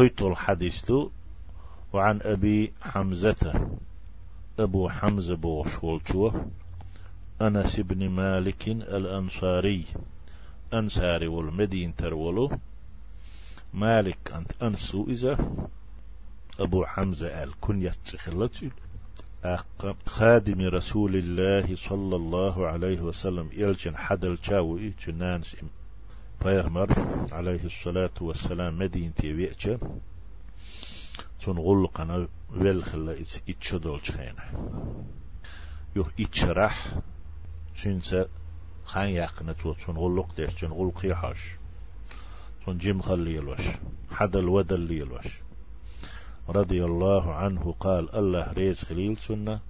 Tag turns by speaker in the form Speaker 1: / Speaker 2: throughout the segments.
Speaker 1: خيط الحديث وعن أبي حمزة. أبو حمزة بوشولتوه أنس بن مالك الأنصاري. أنصاري والمدين ترولو. مالك أنت أنسو إذا. أبو حمزة الكنية خلتي خادم رسول الله صلى الله عليه وسلم. إلجن حدل شاوي جنان بيغمر عليه الصلاة والسلام مدينة ويأتش تون غلقنا ويلخلا إتشدول خينا يو إتشرح شنسا خان يقنا تو تون غلق ديش تون غلق يحاش تون جيم خلي يلوش حدل ودل يلوش. رضي الله عنه قال الله ريز خليل سنة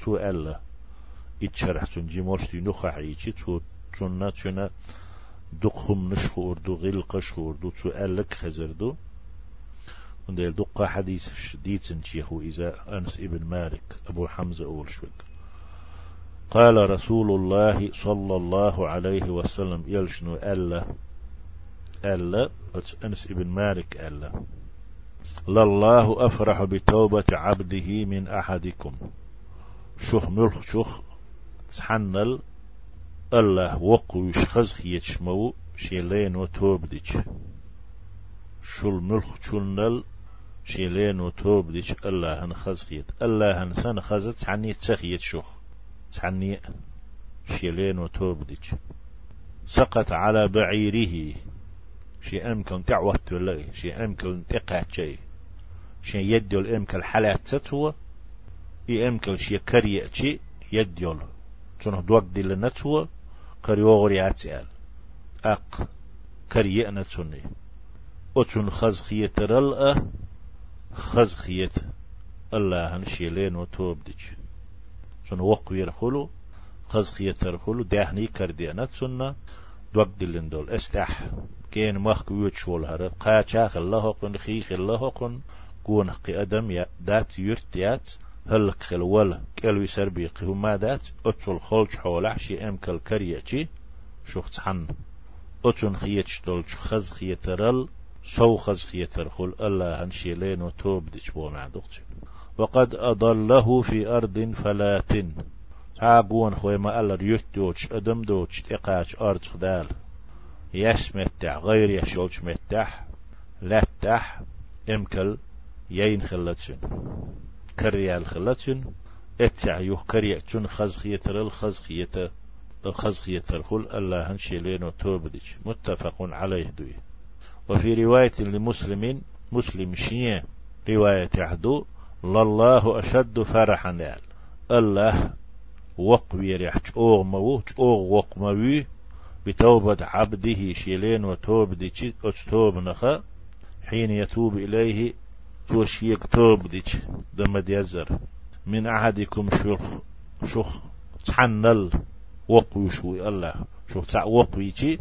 Speaker 1: تو الله إتشرح دي نخع عيشي تو سنة تنا دقهم نشخور دو غيل قشخور دو تو ألك خزردو وندير دقة حديث شديد سنشيخو إذا أنس ابن مالك أبو حمزة أول شوك قال رسول الله صلى الله عليه وسلم يلشنو ألا ألا أنس ابن مالك ألا. لله أفرح بتوبة عبده من أحدكم. شخ ملخ شخ تحنل الله وقو يشخز يتشمو شيلين وتوب ديش. شل ملخ شلنل شيلين وتوب ديش. الله هن خزخيت الله هن سن خزت عني تسخيت شخ عني شيلين وتوب ديش. سقط على بعيره. شي أمكن تعوت ولا شي أمكن تقعت شيء شي يدل أمكن حالات تتوى. إي أمكن شي كريئتي يدل تنه دوك دي لنتوى. كريوغري أتيال أق كريئنا تني أتن خزخية رلأ خزخية الله هنشيلين وتوب ديش تن وقو يرخلو خزخية ترخلو داهني كردينا تسنة دوك دلن دول استح. كين مخ ويتشول هر. قاچاخ الله قن خيخ الله قن كون قي أدم دات يرتيات هل خل ولا كلوي سربي قهما دات؟ أتول خلج حول شي أم كل كريتي شوخت حن. أتون خيتش دولش خز خيترل سو خز خيتر الله هنشي لين وتوب ديش بو معدوقتي وقد أضله في أرض فلات تعبون خوي ما الله يتوش أدم دوش تقاش أرض خدال. يس متع غير يشولش متح لا تح امكل يين خلتشن كريال خلتشن اتع يوه كريتشن خزخيتر الخزخيتر الخزخيتر خل الله هنشيلين وتوبدش متفق عليه دوي. وفي رواية لمسلم مسلم شيء رواية عدو لله أشد فرحا. يال الله وقوي ريح. اوغ مو اوغ وقموي بتوبة عبده شيلين وتوب ديش أتوب نخا حين يتوب إليه توشيك توب ديش دم ديزر من أحدكم شخ شخ تحنل وقوي شوي الله شخ تع وقوي تي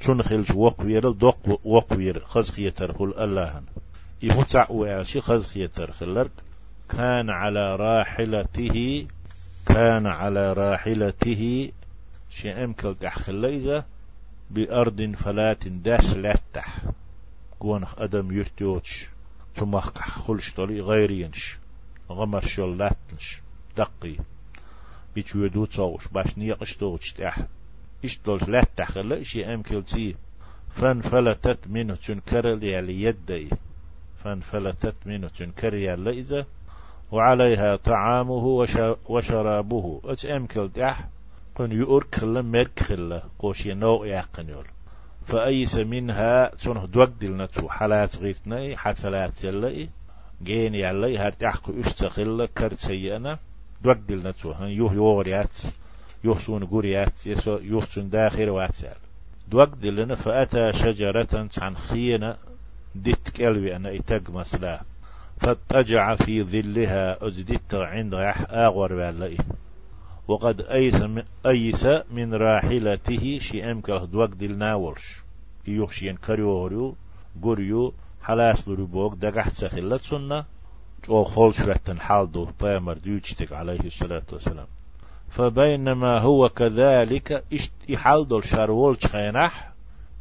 Speaker 1: تنخل وقوي رل دوق وقوي خزخية ترخل الله يمتع وعشي خزخية ترخل كان على راحلته كان على راحلته شي أمكل قحخليزة بأرض فلات داس لاتح قون أدم يرتوتش ثم خلش طلي غيرينش غمر شل لاتنش دقي. بيش يدو تصوش باش نيقش توش تح إش دول لاتح خلا شي أمكل تي فانفلتت منه تنكر لي يدي. فانفلتت منه تنكر يالي وعليها طعامه وشرابه. أتأمكل دح قن يؤر كلا مرك خلا. قوشي نوع يقن يول. فأيس منها تنه دوغدل نتو حالات غيرتنا حتلات يلي جين هر تحق استقل كرت سيئنا دوغدل نتو هن يوه يوريات يوسون قريات يسو يوسون داخل واتسال دوغدل لنا فأتى شجرة عن خينا ديت كلبي أنا إتاق مسلا. فاتجع في ظلها أزدت عند أغور بالله وقد أيس من, أيس من راحلته شي أمكه دوك دل ناولش يوخشين كريوريو قريو حلاس لربوك دقحت سخلت سنة أو خولش رتن حال دو بامر ديوشتك عليه الصلاة والسلام. فبينما هو كذلك حال دول شارولش خينح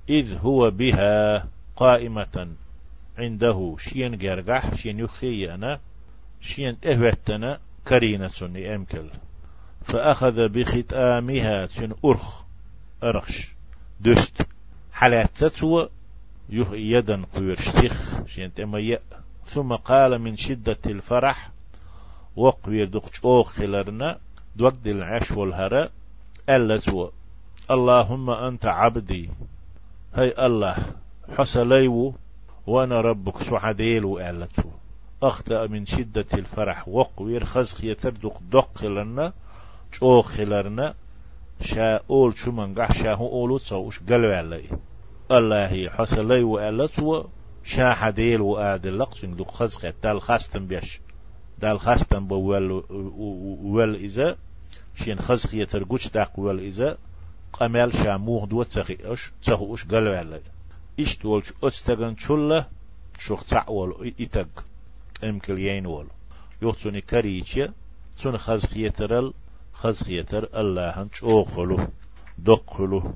Speaker 1: إذ هو بها قائمة عنده. شين جرجح شين يخي أنا شين إهوتنا كرينة سني أمكل فأخذ بختامها شين أرخ أرخش. دست حالات تتوى يخ يدا قوير شتخ شين تميأ ثم قال من شدة الفرح وقوير دقش أوخلرنا دوقد العش والهراء ألتو اللهم أنت عبدي. هاي الله حسليو وأنا ربك سعديل وقالته أخطأ من شدة الفرح وقوير خزخ يتردق دق لنا أول شو من قح شا هو أولو تصوش قلوا علي الله حسلي وقالته شا حديل وقادل لقسن دق خزخ دال خاستن بيش دال خاستن بوال وال إذا شين خزخ يترقوش داق وال إذا قمال شا موغ دو تسخو أش قلوا علي إشت تولش أستغن شلة شوخ تعول إتق امكل يينول يوتسوني كريتشي سون خزخيترل خزخيتر الله هنش أوخلو دقلو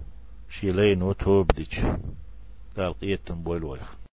Speaker 1: شيلين وتوب ديش دال قيتن بويل ويخ